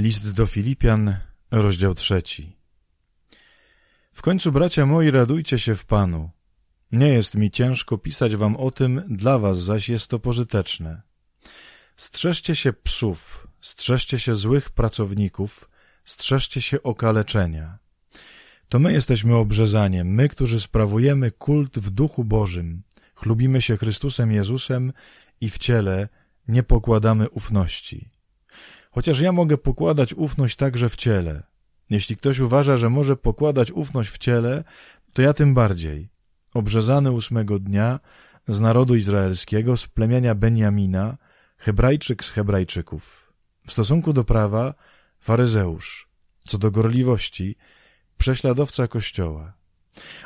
List do Filipian, rozdział trzeci. W końcu, bracia moi, radujcie się w Panu. Nie jest mi ciężko pisać wam o tym, dla was zaś jest to pożyteczne. Strzeżcie się psów, strzeżcie się złych pracowników, strzeżcie się okaleczenia. To my jesteśmy obrzezaniem, my, którzy sprawujemy kult w duchu Bożym, chlubimy się Chrystusem Jezusem i w ciele nie pokładamy ufności. Chociaż ja mogę pokładać ufność także w ciele. Jeśli ktoś uważa, że może pokładać ufność w ciele, to ja tym bardziej. Obrzezany ósmego dnia z narodu izraelskiego, z plemienia Benjamina, Hebrajczyk z Hebrajczyków. W stosunku do prawa faryzeusz, co do gorliwości prześladowca Kościoła.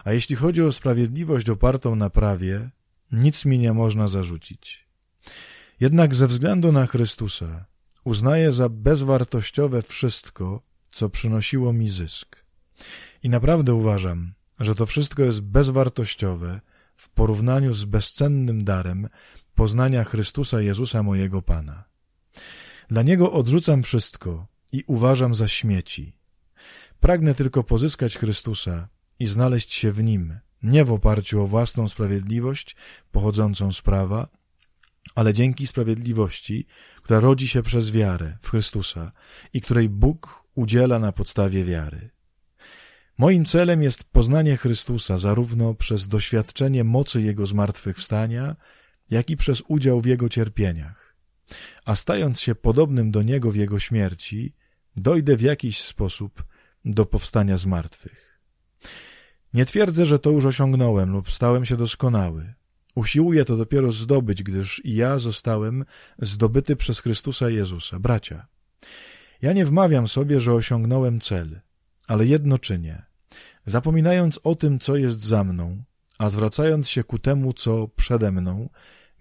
A jeśli chodzi o sprawiedliwość opartą na prawie, nic mi nie można zarzucić. Jednak ze względu na Chrystusa uznaję za bezwartościowe wszystko, co przynosiło mi zysk. I naprawdę uważam, że to wszystko jest bezwartościowe w porównaniu z bezcennym darem poznania Chrystusa Jezusa mojego Pana. Dla Niego odrzucam wszystko i uważam za śmieci. Pragnę tylko pozyskać Chrystusa i znaleźć się w Nim, nie w oparciu o własną sprawiedliwość pochodzącą z prawa, ale dzięki sprawiedliwości, która rodzi się przez wiarę w Chrystusa i której Bóg udziela na podstawie wiary. Moim celem jest poznanie Chrystusa zarówno przez doświadczenie mocy Jego zmartwychwstania, jak i przez udział w Jego cierpieniach. A stając się podobnym do Niego w Jego śmierci, dojdę w jakiś sposób do powstania z martwych. Nie twierdzę, że to już osiągnąłem lub stałem się doskonały. Usiłuję to dopiero zdobyć, gdyż ja zostałem zdobyty przez Chrystusa Jezusa. Bracia, ja nie wmawiam sobie, że osiągnąłem cel, ale jedno czynię. Zapominając o tym, co jest za mną, a zwracając się ku temu, co przede mną,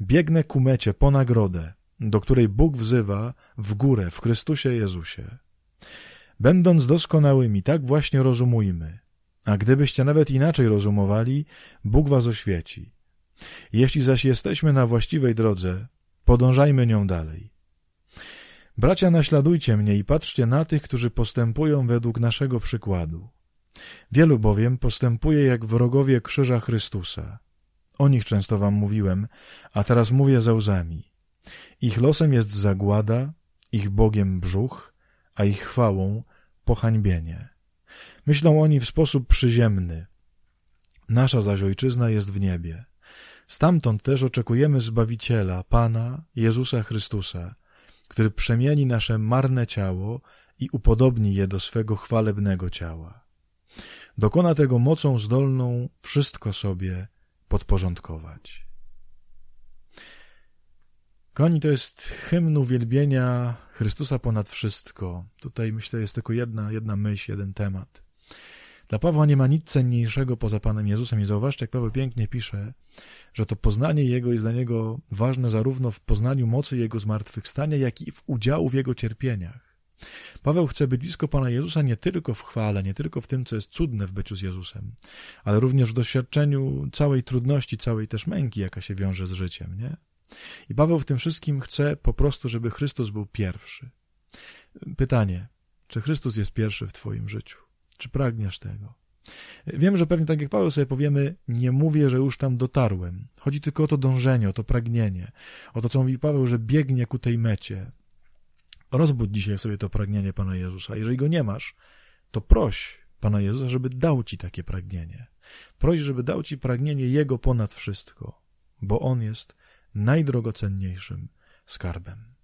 biegnę ku mecie po nagrodę, do której Bóg wzywa w górę w Chrystusie Jezusie. Będąc doskonałymi, tak właśnie rozumujmy, a gdybyście nawet inaczej rozumowali, Bóg was oświeci. Jeśli zaś jesteśmy na właściwej drodze, podążajmy nią dalej. Bracia, naśladujcie mnie i patrzcie na tych, którzy postępują według naszego przykładu. Wielu bowiem postępuje jak wrogowie krzyża Chrystusa. O nich często wam mówiłem, a teraz mówię za łzami. Ich losem jest zagłada, ich Bogiem brzuch, a ich chwałą pohańbienie. Myślą oni w sposób przyziemny. Nasza zaś ojczyzna jest w niebie. Stamtąd też oczekujemy Zbawiciela, Pana, Jezusa Chrystusa, który przemieni nasze marne ciało i upodobni je do swego chwalebnego ciała. Dokona tego mocą zdolną wszystko sobie podporządkować. Koni to jest hymn uwielbienia Chrystusa ponad wszystko. Tutaj myślę jest tylko jedna, jedna myśl, jeden temat. Dla Pawła nie ma nic cenniejszego poza Panem Jezusem i zauważcie, jak Paweł pięknie pisze, że to poznanie Jego jest dla niego ważne zarówno w poznaniu mocy Jego zmartwychwstania, jak i w udziału w Jego cierpieniach. Paweł chce być blisko Pana Jezusa nie tylko w chwale, nie tylko w tym, co jest cudne w byciu z Jezusem, ale również w doświadczeniu całej trudności, całej też męki, jaka się wiąże z życiem, nie? I Paweł w tym wszystkim chce po prostu, żeby Chrystus był pierwszy. Pytanie, czy Chrystus jest pierwszy w Twoim życiu? Czy pragniesz tego? Wiem, że pewnie tak jak Paweł sobie powiemy, nie mówię, że już tam dotarłem. Chodzi tylko o to dążenie, o to pragnienie, o to, co mówi Paweł, że biegnie ku tej mecie. Rozbudź dzisiaj sobie to pragnienie Pana Jezusa. Jeżeli go nie masz, to proś Pana Jezusa, żeby dał Ci takie pragnienie. Proś, żeby dał Ci pragnienie Jego ponad wszystko, bo On jest najdrogocenniejszym skarbem.